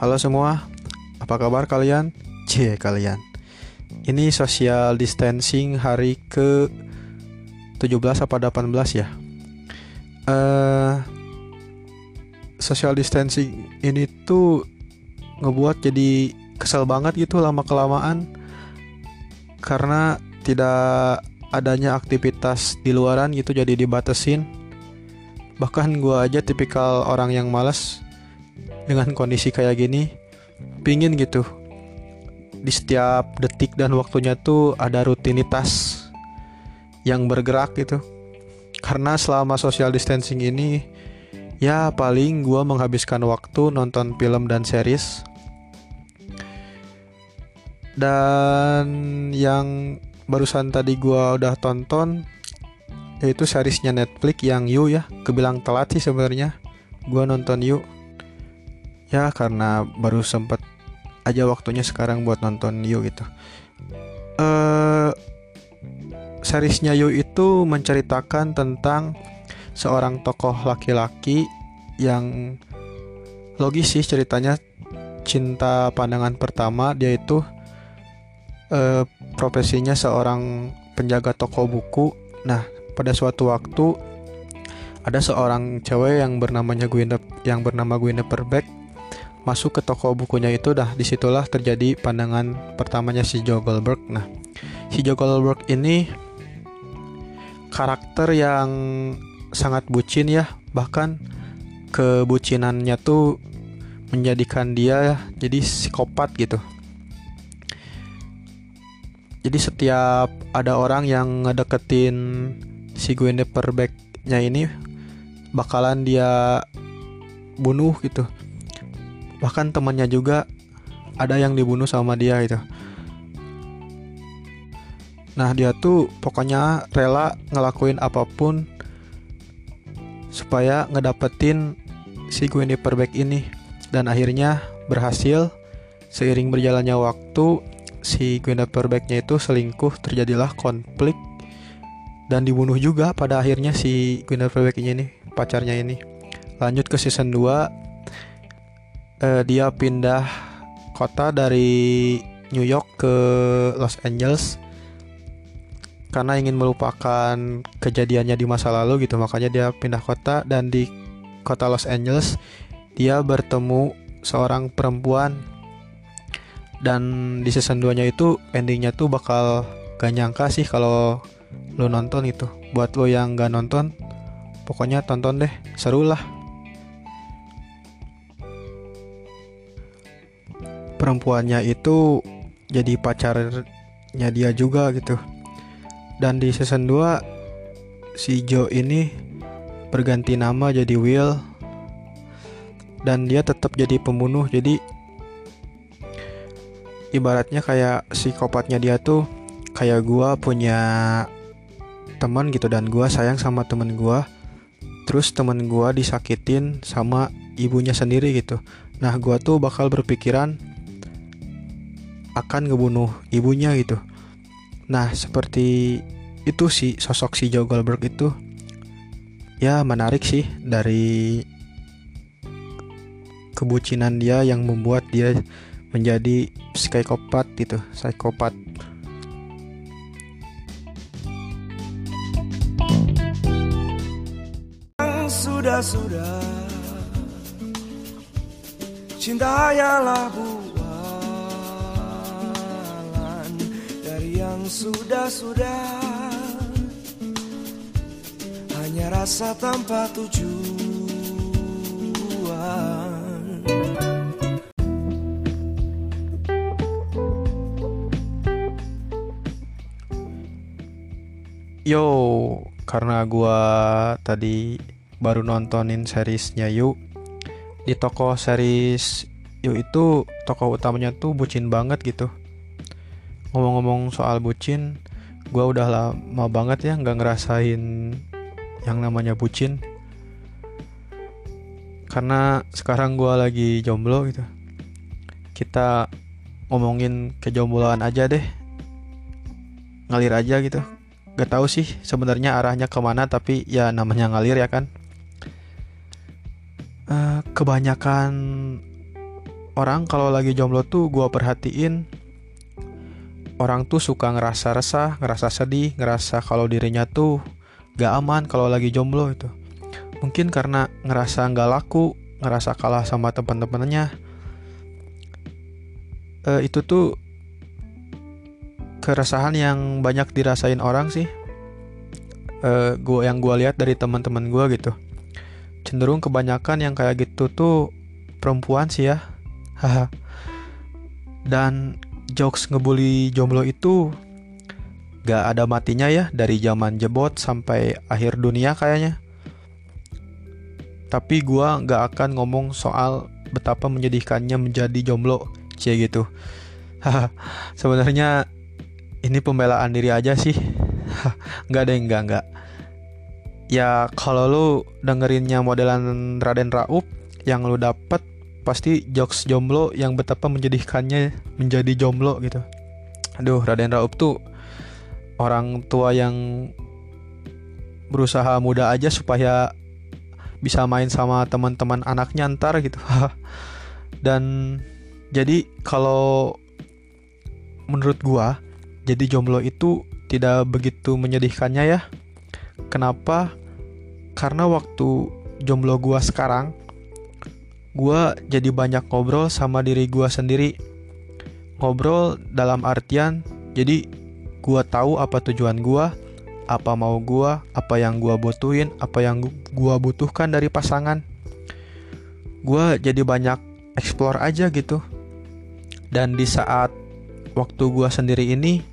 Halo semua, apa kabar kalian? Cie kalian. Ini social distancing hari ke 17 apa 18 ya? Eh social distancing ini tuh ngebuat jadi kesel banget gitu lama kelamaan karena tidak adanya aktivitas di luaran gitu jadi dibatesin bahkan gua aja tipikal orang yang malas dengan kondisi kayak gini pingin gitu. Di setiap detik dan waktunya tuh ada rutinitas yang bergerak gitu. Karena selama social distancing ini ya paling gua menghabiskan waktu nonton film dan series. Dan yang barusan tadi gua udah tonton yaitu seriesnya Netflix yang You ya. Kebilang telat sih sebenarnya. Gua nonton You ya karena baru sempet aja waktunya sekarang buat nonton You gitu. Uh, seriesnya You itu menceritakan tentang seorang tokoh laki-laki yang logis sih ceritanya. Cinta pandangan pertama dia itu uh, profesinya seorang penjaga toko buku. Nah, pada suatu waktu ada seorang cewek yang bernamanya Gwyneth yang bernama Gwyneth Perbeck masuk ke toko bukunya itu dah di situlah terjadi pandangan pertamanya si Joe Goldberg. Nah, si Joe Goldberg ini karakter yang sangat bucin ya, bahkan kebucinannya tuh menjadikan dia jadi psikopat gitu. Jadi setiap ada orang yang ngedeketin si Gwyneth Perbeck-nya ini bakalan dia bunuh gitu bahkan temannya juga ada yang dibunuh sama dia gitu. Nah dia tuh pokoknya rela ngelakuin apa pun supaya ngedapetin si Gwyneth Perbeck ini. Dan akhirnya berhasil seiring berjalannya waktu si Gwyneth Perbecknya itu selingkuh terjadilah konflik dan dibunuh juga pada akhirnya si Gwyneth Perbecknya ini pacarnya ini. Lanjut ke season 2 eh, dia pindah kota dari New York ke Los Angeles karena ingin melupakan kejadiannya di masa lalu gitu. Makanya dia pindah kota dan di kota Los Angeles dia bertemu seorang perempuan. Dan di season 2 nya itu endingnya tuh bakal gak nyangka sih kalau lo nonton itu. Buat lo yang gak nonton pokoknya tonton deh. Seru lah perempuannya itu jadi pacarnya dia juga gitu. Dan di season 2 si Joe ini berganti nama jadi Will. Dan dia tetap jadi pembunuh. Jadi ibaratnya kayak psikopatnya dia tuh kayak gua punya teman gitu dan gua sayang sama temen gua. Terus temen gua disakitin sama ibunya sendiri gitu. Nah gua tuh bakal berpikiran akan ngebunuh ibunya gitu. Nah seperti itu sih sosok si Joe Goldberg itu ya menarik sih dari kebucinan dia yang membuat dia menjadi psikopat gitu psikopat. Sudah sudah cinta hanyalah dari yang sudah sudah hanya rasa tanpa tujuan Yo, karena gua tadi baru nontonin seriesnya Yu di toko series Yu itu toko utamanya tuh bucin banget gitu. Ngomong-ngomong soal bucin, gua udah lama banget ya nggak ngerasain yang namanya bucin. Karena sekarang gua lagi jomblo gitu. Kita ngomongin kejombloan aja deh. Ngalir aja gitu gak tahu sih sebenarnya arahnya ke mana tapi ya namanya ngalir ya kan uh, kebanyakan orang kalau lagi jomblo tuh gue perhatiin orang tuh suka ngerasa resah, ngerasa sedih, ngerasa kalau dirinya tuh gak aman kalau lagi jomblo itu. Mungkin karena ngerasa gak laku, ngerasa kalah sama teman-temannya. E, itu tuh keresahan yang banyak dirasain orang sih. E, gua yang gue lihat dari teman-teman gue gitu. Cenderung kebanyakan yang kayak gitu tuh perempuan sih ya. Haha. Dan jokes ngebully jomblo itu gak ada matinya ya dari zaman jebot sampai akhir dunia kayaknya. Tapi gua gak akan ngomong soal betapa menyedihkannya menjadi jomblo, cie gitu. Sebenarnya ini pembelaan diri aja sih. nggak deh, nggak nggak. Ya kalau lu dengerinnya modelan Raden Raup yang lu dapet pasti jokes jomblo yang betapa menjadikannya menjadi jomblo gitu. Aduh, Raden Raup tuh orang tua yang berusaha muda aja supaya bisa main sama teman-teman anaknya ntar gitu. Dan jadi kalau menurut gua jadi jomblo itu tidak begitu menyedihkannya ya. Kenapa? Karena waktu jomblo gua sekarang gue jadi banyak ngobrol sama diri gue sendiri. Ngobrol dalam artian, jadi gue tahu apa tujuan gue, apa mau gue, apa yang gue butuhin, apa yang gue butuhkan dari pasangan. Gue jadi banyak explore aja gitu. Dan di saat waktu gue sendiri ini,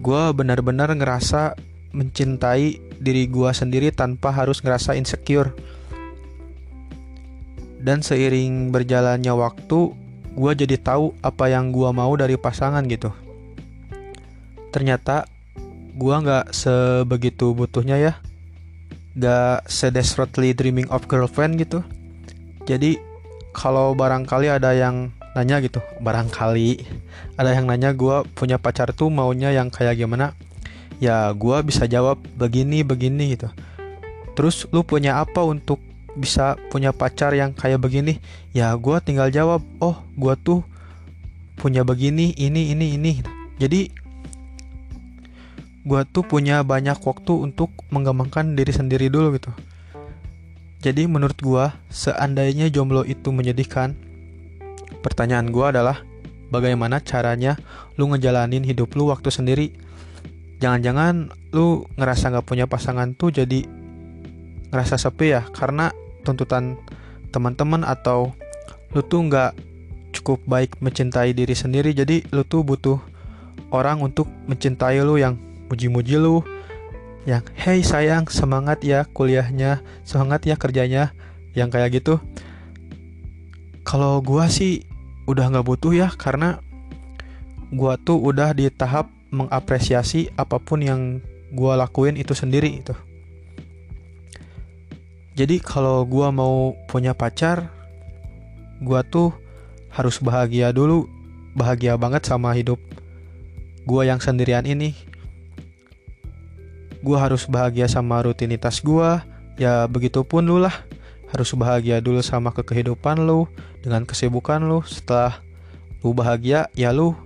gue benar-benar ngerasa mencintai diri gue sendiri tanpa harus ngerasa insecure dan seiring berjalannya waktu gue jadi tahu apa yang gue mau dari pasangan gitu. Ternyata gue nggak sebegitu butuhnya ya. Gak sedesperately dreaming of girlfriend gitu. Jadi kalau barangkali ada yang nanya gitu barangkali ada yang nanya gue punya pacar tuh maunya yang kayak gimana? Ya gue bisa jawab begini begini gitu. Terus lu punya apa untuk bisa punya pacar yang kayak begini ya gue tinggal jawab oh gue tuh punya begini ini ini ini. Jadi gue tuh punya banyak waktu untuk mengembangkan diri sendiri dulu gitu. Jadi menurut gue seandainya jomblo itu menyedihkan pertanyaan gue adalah bagaimana caranya lu ngejalanin hidup lu waktu sendiri? Jangan-jangan lu ngerasa gak punya pasangan tuh jadi ngerasa sepi ya karena tuntutan teman-teman atau lu tuh nggak cukup baik mencintai diri sendiri. Jadi lu tuh butuh orang untuk mencintai lu yang muji-muji lu yang hey sayang semangat ya kuliahnya semangat ya kerjanya yang kayak gitu. Kalau gua sih udah nggak butuh ya karena gua tuh udah di tahap mengapresiasi apa pun yang gua lakuin itu sendiri itu jadi kalau gue mau punya pacar, gue tuh harus bahagia dulu, bahagia banget sama hidup gue yang sendirian ini. Gue harus bahagia sama rutinitas gue, ya begitupun lu lah. Harus bahagia dulu sama kehidupan lu, dengan kesibukan lu. Setelah lu bahagia, ya lu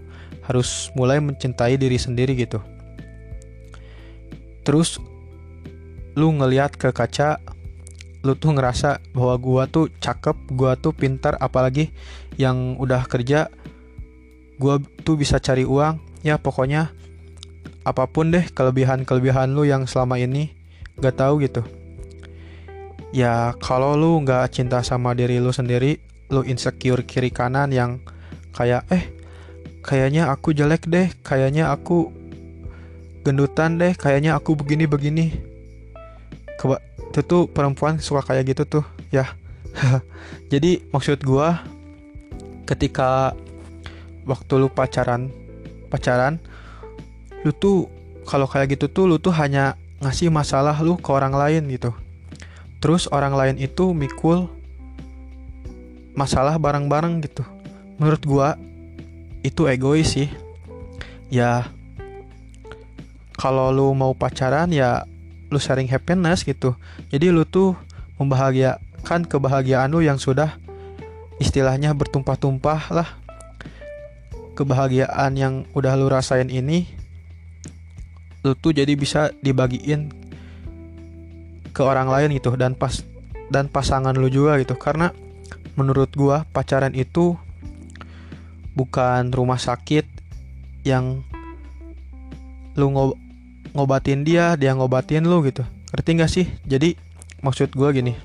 harus mulai mencintai diri sendiri gitu. Terus lu ngeliat ke kaca lu tuh ngerasa bahwa gua tuh cakep, gua tuh pintar apalagi yang udah kerja gua tuh bisa cari uang. Ya pokoknya apa pun deh kelebihan-kelebihan lu yang selama ini gak tahu gitu. Ya kalau lu nggak cinta sama diri lu sendiri, lu insecure kiri kanan yang kayak eh kayaknya aku jelek deh, kayaknya aku gendutan deh, kayaknya aku begini-begini. Itu tuh perempuan suka kayak gitu tuh ya. Jadi maksud gua ketika waktu lu pacaran pacaran lu tuh kalau kayak gitu tuh lu tuh hanya ngasih masalah lu ke orang lain gitu. Terus orang lain itu mikul masalah bareng-bareng gitu. Menurut gua itu egois sih. Ya kalau lu mau pacaran ya lu sharing happiness gitu. Jadi lu tuh membahagiakan kebahagiaan lu yang sudah istilahnya bertumpah-tumpah lah. Kebahagiaan yang udah lu rasain ini lu tuh jadi bisa dibagiin ke orang lain gitu dan pas dan pasangan lu juga gitu. Karena menurut gua pacaran itu bukan rumah sakit yang lu ngob ngobatin dia dia ngobatin lu gitu. Ngerti gak sih? Jadi maksud gua gini.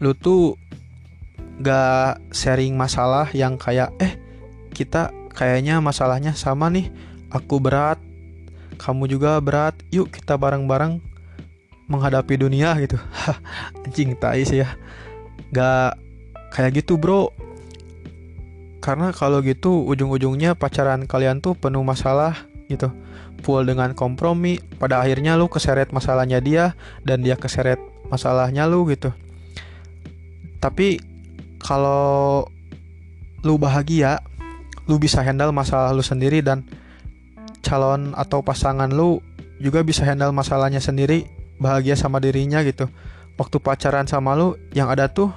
Lu tuh gak sharing masalah yang kayak eh kita kayaknya masalahnya sama nih. Aku berat kamu juga berat. Yuk kita bareng-bareng menghadapi dunia gitu. Anjing tai sih ya. Gak kayak gitu bro. Karena kalau gitu ujung-ujungnya pacaran kalian tuh penuh masalah gitu full dengan kompromi pada akhirnya lu keseret masalahnya dia dan dia keseret masalahnya lu gitu. Tapi kalau lu bahagia lu bisa handle masalah lu sendiri dan calon atau pasangan lu juga bisa handle masalahnya sendiri bahagia sama dirinya gitu. Waktu pacaran sama lu yang ada tuh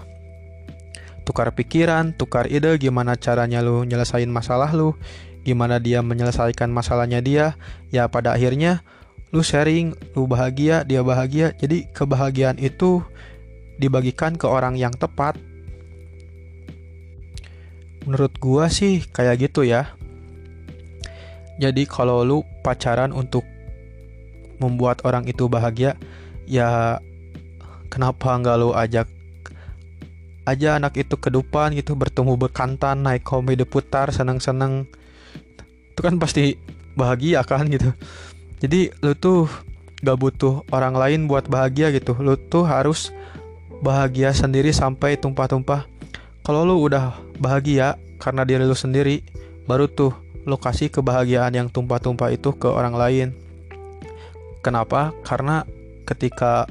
tukar pikiran tukar ide gimana caranya lu nyelesain masalah lu gimana dia menyelesaikan masalahnya dia ya pada akhirnya lu sharing lu bahagia dia bahagia. Jadi kebahagiaan itu dibagikan ke orang yang tepat. Menurut gua sih kayak gitu ya. Jadi kalau lu pacaran untuk membuat orang itu bahagia ya kenapa nggak lu ajak aja anak itu ke depan gitu bertemu bekantan naik komedi putar seneng-seneng itu kan pasti bahagia kan gitu. Jadi lu tuh gak butuh orang lain buat bahagia gitu. Lu tuh harus bahagia sendiri sampai tumpah-tumpah. Kalau lu udah bahagia karena diri lu sendiri baru tuh lokasi kebahagiaan yang tumpah-tumpah itu ke orang lain. Kenapa? Karena ketika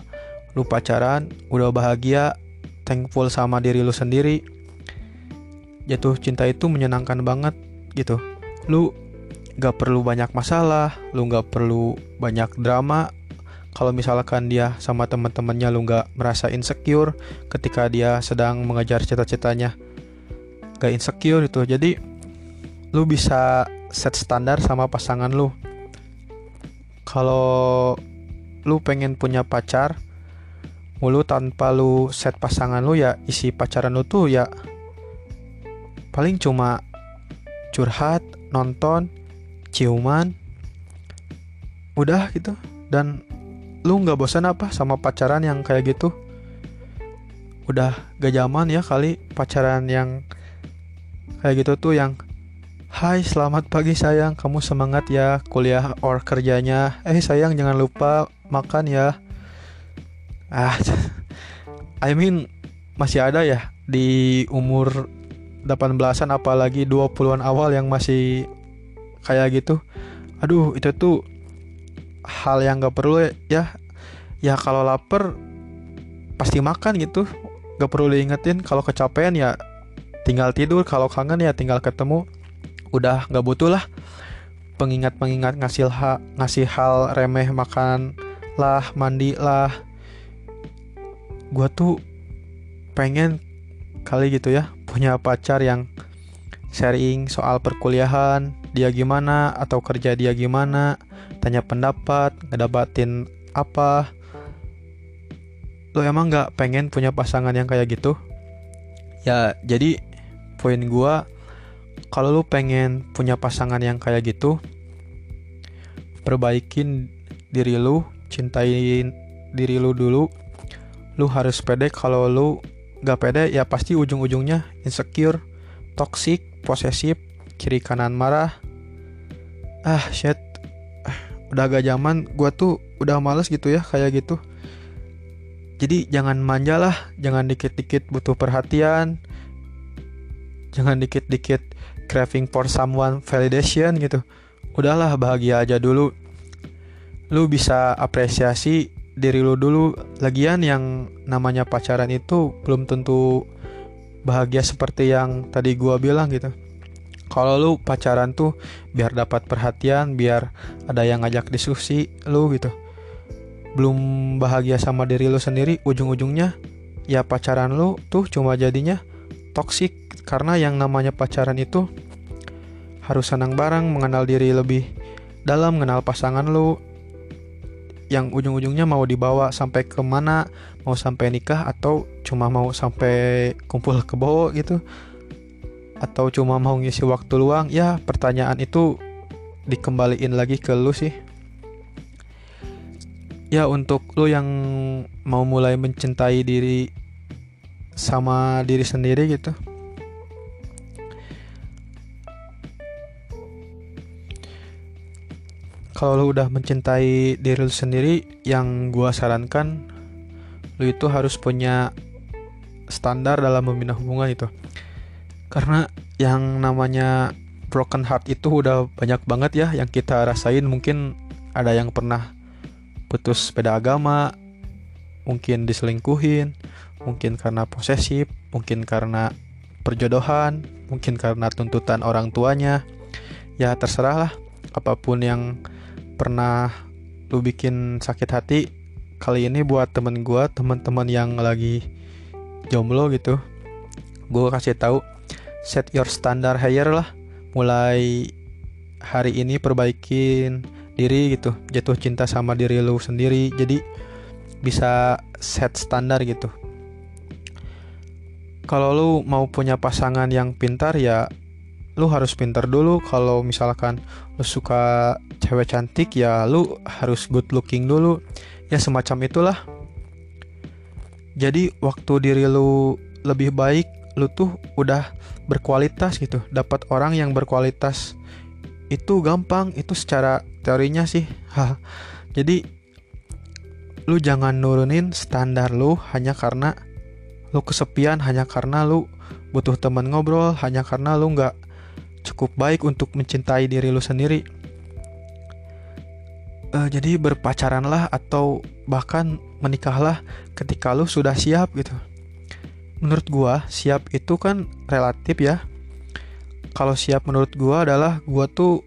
lu pacaran udah bahagia thankful sama diri lu sendiri jatuh cinta itu menyenangkan banget gitu. Lu gak perlu banyak masalah lu gak perlu banyak drama. Kalau misalkan dia sama teman-temannya lu gak merasa insecure ketika dia sedang mengejar cita-citanya. Gak insecure itu. Jadi lu bisa set standar sama pasangan lu. Kalau lu pengen punya pacar mulu tanpa lu set pasangan lu ya isi pacaran lu tuh ya paling cuma curhat nonton ciuman udah gitu. Dan lu nggak bosan apa sama pacaran yang kayak gitu? Udah gak zaman ya kali pacaran yang kayak gitu tuh yang Hai selamat pagi sayang kamu semangat ya kuliah or kerjanya. Eh sayang jangan lupa makan ya. Ah I mean masih ada ya di umur 18-an apalagi 20-an awal yang masih kayak gitu. Aduh itu tuh hal yang gak perlu ya. Ya kalau lapar pasti makan gitu. Gak perlu diingetin kalau kecapean ya tinggal tidur kalau kangen ya tinggal ketemu. Udah gak butuh lah pengingat-pengingat ngasih ha ngasih hal remeh makan lah mandi lah. Gue tuh pengen kali gitu ya punya pacar yang sharing soal perkuliahan dia gimana atau kerja dia gimana tanya pendapat ngedapatin apa. Lo emang nggak pengen punya pasangan yang kayak gitu? Ya jadi poin gua kalau lo pengen punya pasangan yang kayak gitu perbaikin diri lu cintain diri lu dulu. Lu harus pede kalau lu gak pede ya pasti ujung-ujungnya insecure toxic posesif kiri kanan marah. Ah shit. Udah agak zaman gua tuh udah males gitu ya kayak gitu. Jadi jangan manja lah jangan dikit-dikit butuh perhatian. Jangan dikit-dikit craving for someone validation gitu. Udahlah bahagia aja dulu. Lu bisa apresiasi diri lu dulu. Lagian yang namanya pacaran itu belum tentu bahagia seperti yang tadi gua bilang gitu kalau lu pacaran tuh biar dapat perhatian biar ada yang ngajak diskusi lu gitu. Belum bahagia sama diri lu sendiri ujung-ujungnya ya pacaran lu tuh cuma jadinya toksik karena yang namanya pacaran itu harus senang bareng, mengenal diri lebih dalam, mengenal pasangan lu. Yang ujung-ujungnya mau dibawa sampai ke mana, mau sampai nikah atau cuma mau sampai kumpul kebo gitu atau cuma mau ngisi waktu luang? Ya pertanyaan itu dikembaliin lagi ke lu sih. Ya untuk lu yang mau mulai mencintai diri sama diri sendiri gitu. Kalau lu udah mencintai diri lu sendiri yang gua sarankan lu itu harus punya standar dalam membina hubungan itu karena yang namanya broken heart itu udah banyak banget ya yang kita rasain. Mungkin ada yang pernah putus beda agama mungkin diselingkuhin mungkin karena posesif mungkin karena perjodohan mungkin karena tuntutan orang tuanya. Ya terserah lah apa pun yang pernah lu bikin sakit hati kali ini buat temen gue teman-teman yang lagi jomblo gitu gue kasih tahu set your standard higher lah. Mulai hari ini perbaikin diri gitu jatuh cinta sama diri lu sendiri jadi bisa set standar gitu. Kalau lu mau punya pasangan yang pintar ya lu harus pintar dulu. Kalau misalkan lu suka cewek cantik ya lu harus good looking dulu. Ya semacam itulah. Jadi waktu diri lu lebih baik lu tuh udah berkualitas gitu dapat orang yang berkualitas itu gampang itu secara teorinya sih jadi lu jangan nurunin standar lu hanya karena lu kesepian hanya karena lu butuh teman ngobrol hanya karena lu nggak cukup baik untuk mencintai diri lu sendiri. Uh, jadi berpacaranlah atau bahkan menikahlah ketika lu sudah siap gitu. Menurut gua, siap itu kan relatif ya. Kalau siap menurut gua adalah gua tuh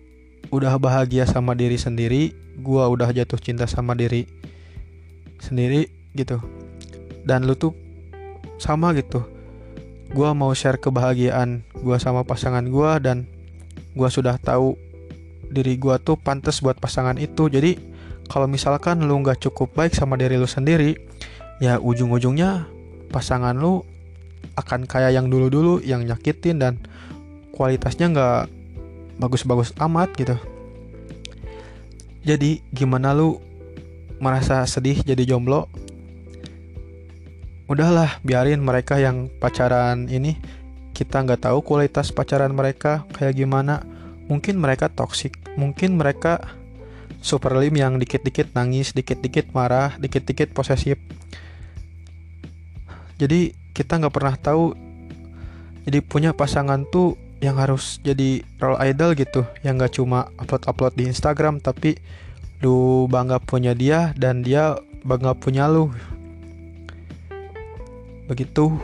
udah bahagia sama diri sendiri, gua udah jatuh cinta sama diri sendiri gitu. Dan lu tuh sama gitu gue mau share kebahagiaan gue sama pasangan gue dan gue sudah tahu diri gue tuh pantas buat pasangan itu jadi kalau misalkan lu nggak cukup baik sama diri lu sendiri ya ujung-ujungnya pasangan lu akan kayak yang dulu-dulu yang nyakitin dan kualitasnya nggak bagus-bagus amat gitu. Jadi gimana lu merasa sedih jadi jomblo? Udahlah biarin mereka yang pacaran ini. Kita nggak tahu kualitas pacaran mereka kayak gimana. Mungkin mereka toksik mungkin mereka super lim yang dikit-dikit nangis dikit-dikit marah dikit-dikit posesif. Jadi kita nggak pernah tahu jadi punya pasangan tuh yang harus jadi role idol gitu yang nggak cuma upload-upload di Instagram tapi lu bangga punya dia dan dia bangga punya lu. Begitu.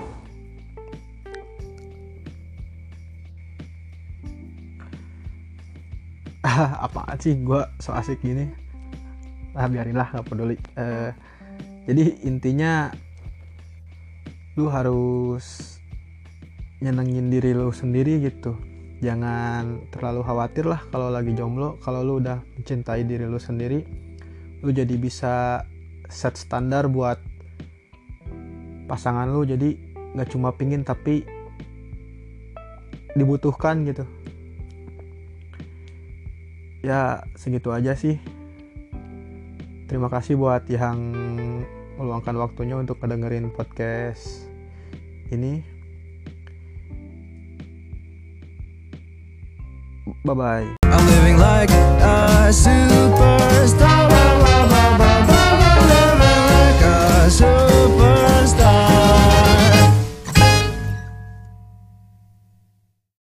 Apaan sih gue so asik gini? Lah biarinlah nggak peduli. Uh, jadi intinya lu harus nyenengin diri lu sendiri gitu. Jangan terlalu khawatir lah kalau lagi jomblo. Kalau lu udah mencintai diri lu sendiri lu jadi bisa set standar buat pasangan lu. Jadi nggak cuma pingin tapi dibutuhkan gitu. Ya segitu aja sih. Terima kasih buat yang meluangkan waktunya untuk kedengerin podcast ini. Bye bye. I'm